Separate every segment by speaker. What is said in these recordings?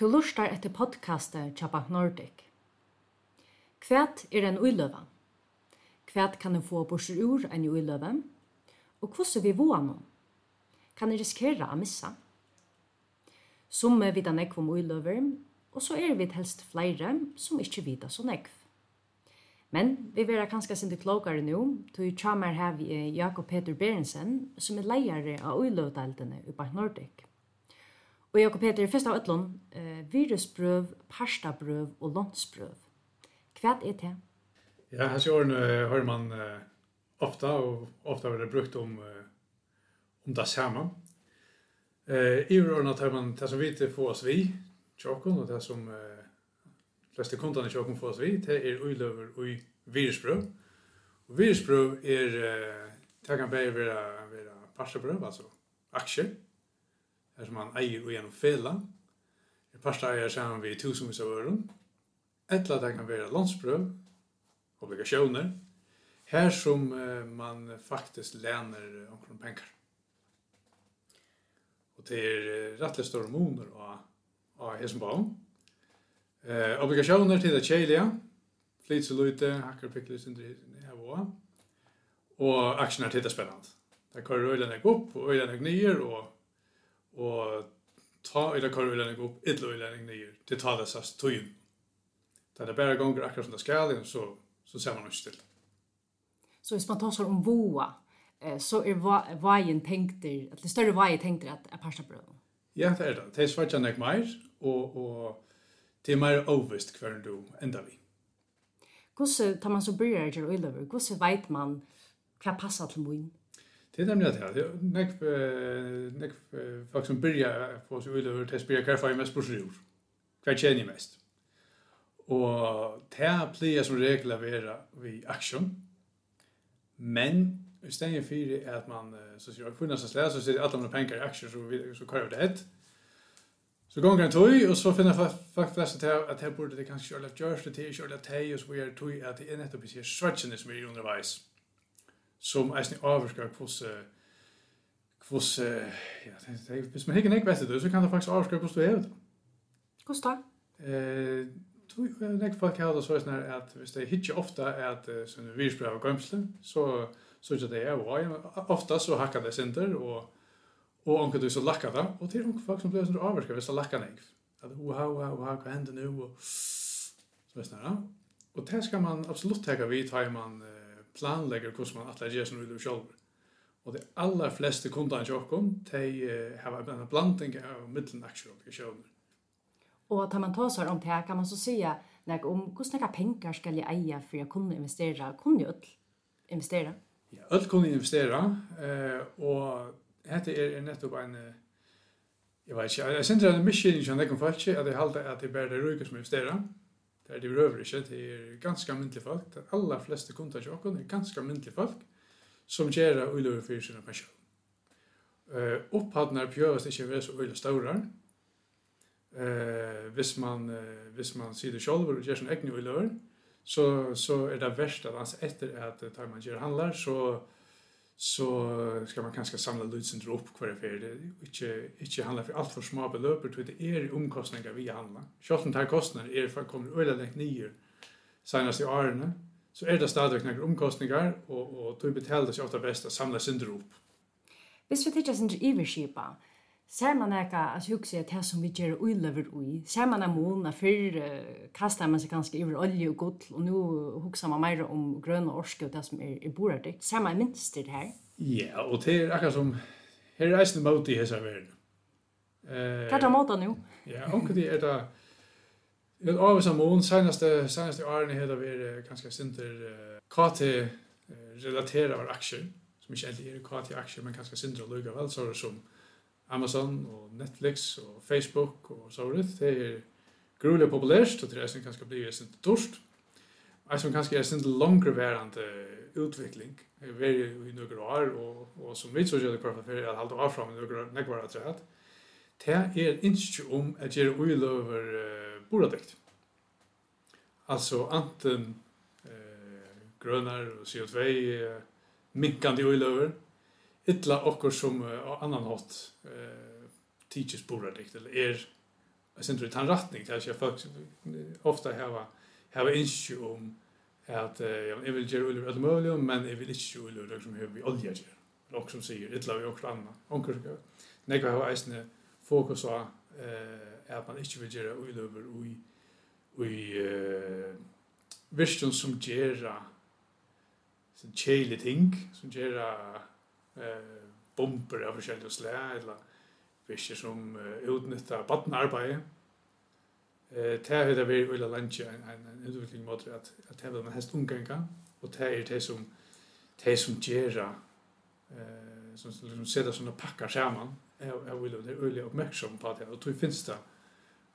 Speaker 1: Tu lustar etter podcastet tja Nordic. Kvært er en uiløve? Kvært kan en få borser ur en uiløve? Og hvordan vi våa nå? Kan en riskera a missa? Som er vidan ekv om uiløver, og så er vi helst flere som ikke vita så ekv. Men vi vera kanskje sinde klokare nu, to i tjamer her vi Jakob Peter Berensen, som er leiare av uiløvdeltene i Bank Nordic. Og Jakob Peter, først av utlån, eh, virusbrøv, parstabrøv og lånsbrøv. Hva er det?
Speaker 2: Ja, hans i årene hører man uh, ofte, og ofte har det brukt om, uh, om det samme. Eh, I årene tar man det som vi til få oss vi, tjokken, og det som eh, fleste kundene tjokken får oss vi, det er uiløver og virusbrøv. Og virusbrøv er, uh, det kan bare være, være parstabrøv, altså aksjer, er som han eier og gjennom fela. I parsta eier sammen vi tusenvis av øren. Etla det kan være landsprøv, obligasjoner, her som uh, man faktisk lener uh, omkring penger. Og det er uh, rettelig store moner av, av hesen Hesenbaum. Eh, obligasjoner til det kjelige, flit så lute, hakker pikler, sindri, hevåa, og aksjoner til det spennende. Det kan øyne nek opp, og øyne nek nyer, og og ta i det kvar ulänning upp, ytla til ta det sast tøyen. Da det bare gonger akkurat som det skal, så, så ser man ikke til.
Speaker 1: Så hvis man tar om voa, så er veien tenkt til, at det større veien tenkt til at er parsa brød.
Speaker 2: Ja, det er det. Det er svart jeg nek meir, og, og det er meir overvist hver du enda vi.
Speaker 1: Hvordan tar man så bryr jeg til å øyne Hvordan vet man hva passer til moen?
Speaker 2: Det är nämligen att det nekv nekv folk som börjar på så vill över test börjar kaffe mest på sjur. Vad tjänar mest? Og det pleier som regel å være vi aksjon. Men i stedet for at man, så sier jeg, kvinner som slår, så sier alle mine penger i aksjer, så, så kører det ett. Så gonger en tøy, og så finner folk flest til at her burde det kanskje kjørle av gjørs, det er kjørle av tøy, og så gjør tøy at det er nettopp i sier svartsinne som er underveis som eisen avvirker kvoss hos ja, det hvis man hikker nek vet det, så kan det faktisk avvirker hos du er
Speaker 1: det. Hos da?
Speaker 2: Eh, nek folk har det sånn at hvis det hikker ofta er at sånn virusbrev og gømsle, så så ikke det er og ofta så hackar det sinter og og onkel du så lakkar det, og til onkel folk som blir sånn avvirker hvis det lakkar nek. At oha, oha, oha, hva hender nu? Og, så vet Og det skal man absolutt teka vid, tar man eh, planlegger hvordan man atler gjør som vil selv. Og de aller fleste kundene til åkken, de har en blanding av middelaksjer og obligasjoner.
Speaker 1: Og tar man tar seg om det, kan man så si nek, om hvordan er penger skal jeg eie for å kunne investere? Kunne jeg ødel investere?
Speaker 2: Ja, alt kunne investere, og dette er nettopp en Jeg vet ikke, jeg synes det er en miskylning som jeg kan få ikke, at jeg halte at det bare er røyke som investerer. Mm Det er det røver ikke, Det er ganske myndelig folk. De aller fleste kunder til åkken er ganske myndelig folk som gjør gör uilöver för sina pension. Uh, Upphattnar pjövast ikke ved så uilöver stora. Uh, hvis man, uh, hvis man sier det selv og gjør sin egen uiløver, så, så er det verst at altså etter at uh, man gjør handler, så, så ska man kanske samla lutsen upp kvar för det inte inte handla för allt för små belopp för det är omkostningar vi handlar. Schotten tar här är för kommer öle lägg ner senast i åren så är det stadigt några omkostningar och och du betalar det sig ofta bäst att samla sin upp.
Speaker 1: Visst vi tycker synder överskipa Ser man eka, altså hugsa jeg det som vi gjør uilever ui, ser man en måned før uh, kastar man seg ganske iver olje og gull, og nu hugsa man meira om grønne orske og det som er, er borardikt. Ser man minster her?
Speaker 2: Ja, og det er akkurat som, her er eisne måte i hessa verden.
Speaker 1: Eh, Hva er det måte nu?
Speaker 2: Ja, omkring det er det, Jeg har avvis av mån, senaste, senaste årene heter vi vært ganske synder uh, KT-relateret av aksjer, som ikke egentlig er KT-aksjer, men ganske synder og lukket vel, så er det som Amazon och Netflix och Facebook och så vidare. Det är grulig populært, og det er som kanskje blir en inte torst. Alltså kanske är det inte längre værende utveckling. Det er veldig i noen år och och som vi så gjør det kvar för att hålla av fram några några att säga. Det är ikke om att göra oil över boradekt. Alltså anten eh grønner och CO2 minkande oil över ytla okkur som uh, annan hot uh, teachers borar dikt eller er jag syns det han rättning till jag folk ofta har hava issue om att uh, jag vill göra ullur allt möjligt men jag vill inte göra ullur som hur vi olja gör men också som säger illa vi också annan onkur ska nej ha har eisne fokus på eh att man inte vill göra ullur i i eh vision som gera så chele ting som gera eh, bomber av forskjellige slag, eller virker som uh, utnytta badnarbeid. Eh, det har det vært veldig lenge en, en, utvikling måte at, at det har hest omganga, og det er det som, det som gera eh, som, som setter sånne pakker sammen, jeg, jeg vil være veldig oppmerksom på det, og tror jeg finnes det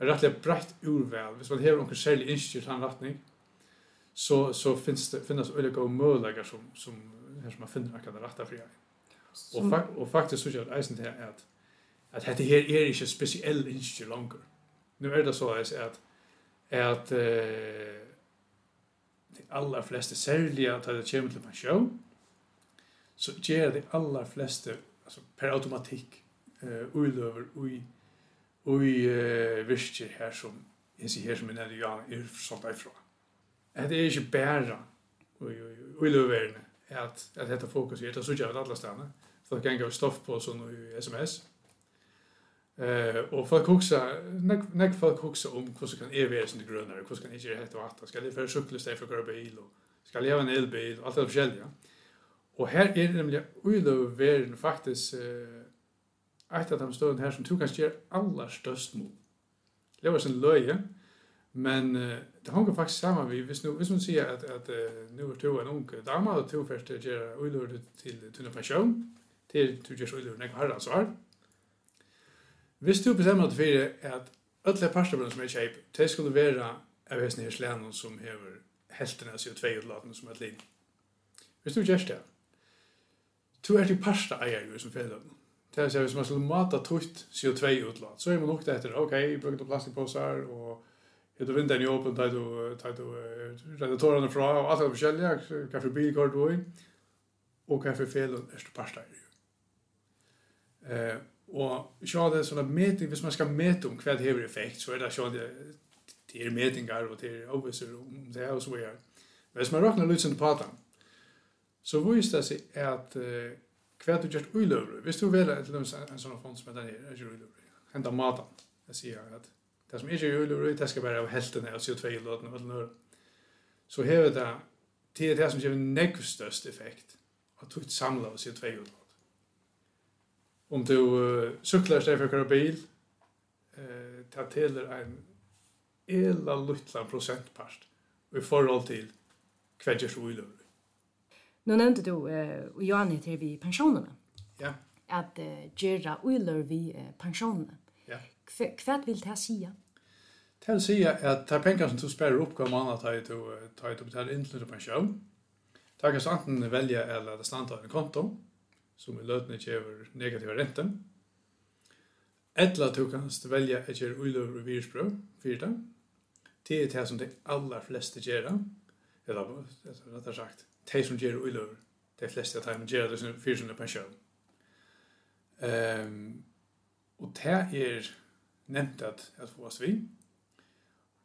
Speaker 2: er rettelig breit urval. Hvis man har noen særlig innstyrt han retning, så, så finnes det, finnes det go gode mødlegger som, som, her som man finner akkurat rett av frihet. Og, fak og faktisk synes jeg eisen til att at dette her er ikke spesiell ikke langer. Nå er det så att att uh, de allra flesta sälja att det kommer til pensjon, så ger de allra flesta alltså per automatikk uh, uiløver ui, ui uh, visst här som är så här som jeg nevner, ja, er sånt ifrån. Det är ju er ikke bare uiløverene att att detta fokus är att jag åt alla stanna så kan gå stoff på sån i SMS. Eh och folk huxa när folk huxa om hur så kan är vara sånt grönare hur kan inte det och att ska det för cykla istället för köra bil och ska leva en elbil allt det förskälliga. Och här är det nämligen ulu världen faktiskt eh ett av de stunden här som tog kanske allra störst mot. Det var sin löje Men uh, det hänger faktiskt samman vi visst nu visst man säger att att uh, nu är två en ung dama och två första ger göra till tunna pension till till just ullord när har alltså är. Visst du bestämmer att för att alla pastorbröder som är shape det skulle vara av hästen här slän som häver hälften av CO2 utlaten som ett lin. Visst du just det. Du är till pasta ägare som fel. Det är så att man skulle mata tutt CO2 utlat så är man nog det heter okej, okay, brukar plastpåsar och Hur du vinner ju öppen där du tar du redaktorerna fra och allt det forskjelliga kanske bilkort då i och kanske fel och är pasta ju. Eh og så det såna meting, hvis man skal mäta om kvad hever effekt så er det så det det er metingar og det är obviously om det är så här. Men man räknar ut sin patan. Så visst det sig att kvad du just ulöver. Visst du väl att en sån fond som den här är ju ulöver. Hända matan. Jag säger att Det som ikke er julur i, det skal være av heltene av CO2 i låten og alt Så hever det, det er det som gjør nekv størst effekt at tog samla av CO2 i låten. Om du uh, syklar steg for hver bil, eh, det teler en ela luttla prosentpart i forhold til hver gjør så julur.
Speaker 1: Nu nevnte du, uh, og Johan heter vi pensjonerna.
Speaker 2: Ja.
Speaker 1: At uh, gjøre ulur vi uh, pensjonerna.
Speaker 2: Ja.
Speaker 1: Kvart vill det här säga?
Speaker 2: Det vill säga att de pengar som du sparar upp kan man ta ut och ta ut och betala in till pension. Det kan antingen välja eller det stannar en konto som i lötning ger negativa räntor. Eller du kan välja et göra uilöver og virusbröd för det. Det är det som de aller fleste gör. Eller rett og sagt, de som gör uilöver, de fleste av dem gör det som sin pensjon. Um, og det er nevnt at jeg få oss vid.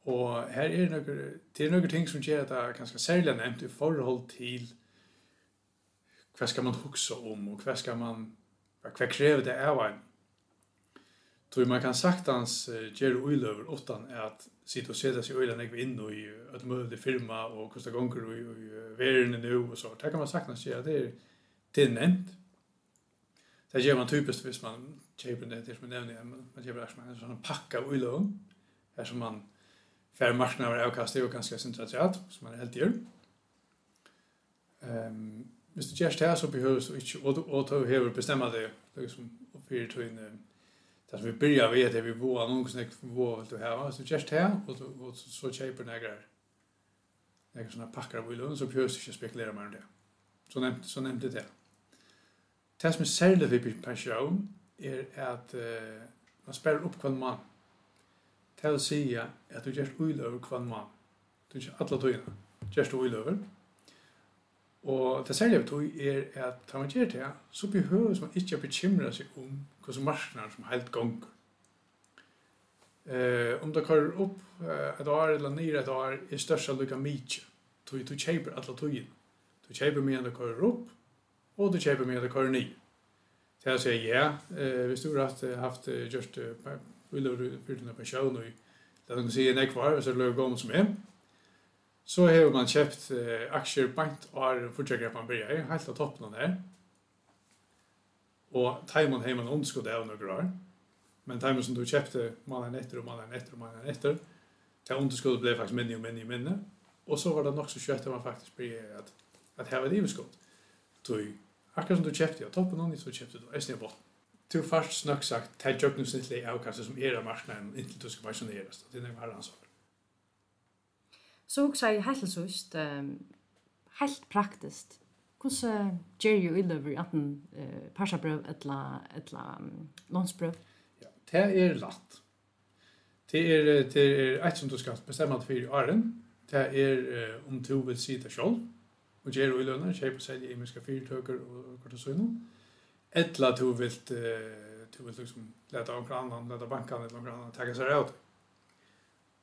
Speaker 2: Og her er nøkker, det er noen ting som gjør at det er ganske særlig nevnt i forhold til hva skal man huske om, og hva skal man, hva krever det av en. Tror man kan sagtans uh, gjøre uiløver utan at sitte og sette seg uiløver ikke inn i et møte firma og hvordan det gonger og, i verden verene nå og så. Det kan man sagtans gjøre, det er, det er nevnt. Det gjør man typisk hvis man kjøper det, det som jeg nevner, man kjøper det som en sånn pakka uiløver, her som man kjøper färre marknader avkastar och ganska centralt som man helt gör. Um, hvis du gjør det så behøver du ikke å, å ta over bestemme det. Liksom, og fyre tog inn det som vi begynner ved det vi våre noen som ikke våre vil du ha, hvis du gjør det og, og så kjøper nægger nægger sånne pakker av viljen så behøver du ikke spekulere mer om det. Så nevnte, så nevnte det. Det som er særlig ved pensjon er at uh, man spiller opp hver mann til å si at du gjerst uiløver hver mann. Du gjerst alle tøyene. Gjerst du uiløver. Og det særlige tog er at da man gjør det, så behøves man ikke bekymre seg om hva som marsknar som helt gong. Eh, om det kører opp et år eller nere et år, er størst lykka mykje. Tog du kjeiper alle tøyene. Du kjeiper mye enn det kører opp, og du kjeiper mye enn det kører nye. Så jeg sier, ja, eh, hvis du har haft, haft just vi du for den pensjon, og det er noen sier nek var, så lører gående som er. Så har man kjøpt eh, aksjer bant og fortjekker at man blir her, helt av toppen her. Og teimen har man ondskuddet av noen år. Men teimen som du kjøpte mannen etter og mannen etter og mannen etter, det underskuddet ble faktisk minne og minne og minne. Og så var det nok så kjøtt at man faktisk blir at, at her var det Så Akkurat som du kjøpte av toppen, så kjøpte du eisen i botten du fast snöck sagt ta jöknusnittlig avkastning som era marknaden inte du ska pensioneras. Det är nog herrans sak.
Speaker 1: Så hugsa jeg helt så um, helt praktiskt. Hvordan gjør jo ilover at en uh, parsabrøv eller, eller um, lånsbrøv?
Speaker 2: Ja, det er latt. Det er, det er et som du skal bestemme for i åren. Det er uh, om du vil si det selv, og gjør jo i lønner, kjøper seg i imiske fyrtøker og kvartasøgner. Og Ettla du vill du vill liksom leta om annan, leta bankan eller någon annan ta sig ut.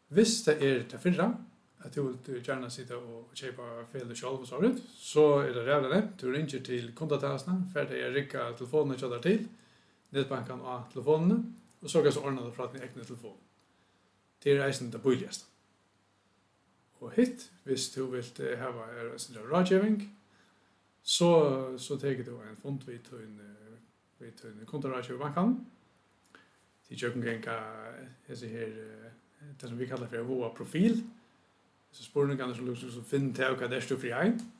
Speaker 2: Visst det är det förra att du vill gärna sitta och köpa fel och själv och så vidare så är det jävla det. Du ringer till kontaktnäsna för det är rycka telefonen och köra till nätbankan och telefonen och så kan så ordna det för att ni ägna telefon. Det är reisen det billigaste. Och hit, hvis du vill hava er en rådgivning, så så tar du en fond vi tar en vi tar en kontorage i banken. Till jag kan gänga det så här det som vi kallar för vår profil. Så spåren kan du så finn till och det står för en.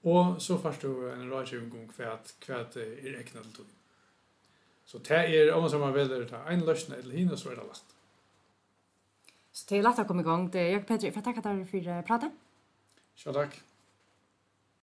Speaker 2: Och så först du en rådgivning om att kvät är räknat till. Så det är om man som man väljer det ta en lösning eller hinna så är det last.
Speaker 1: Så det är lätt att komma igång. Det är jag Petri, för att tacka dig för pratet.
Speaker 2: Ja, tack.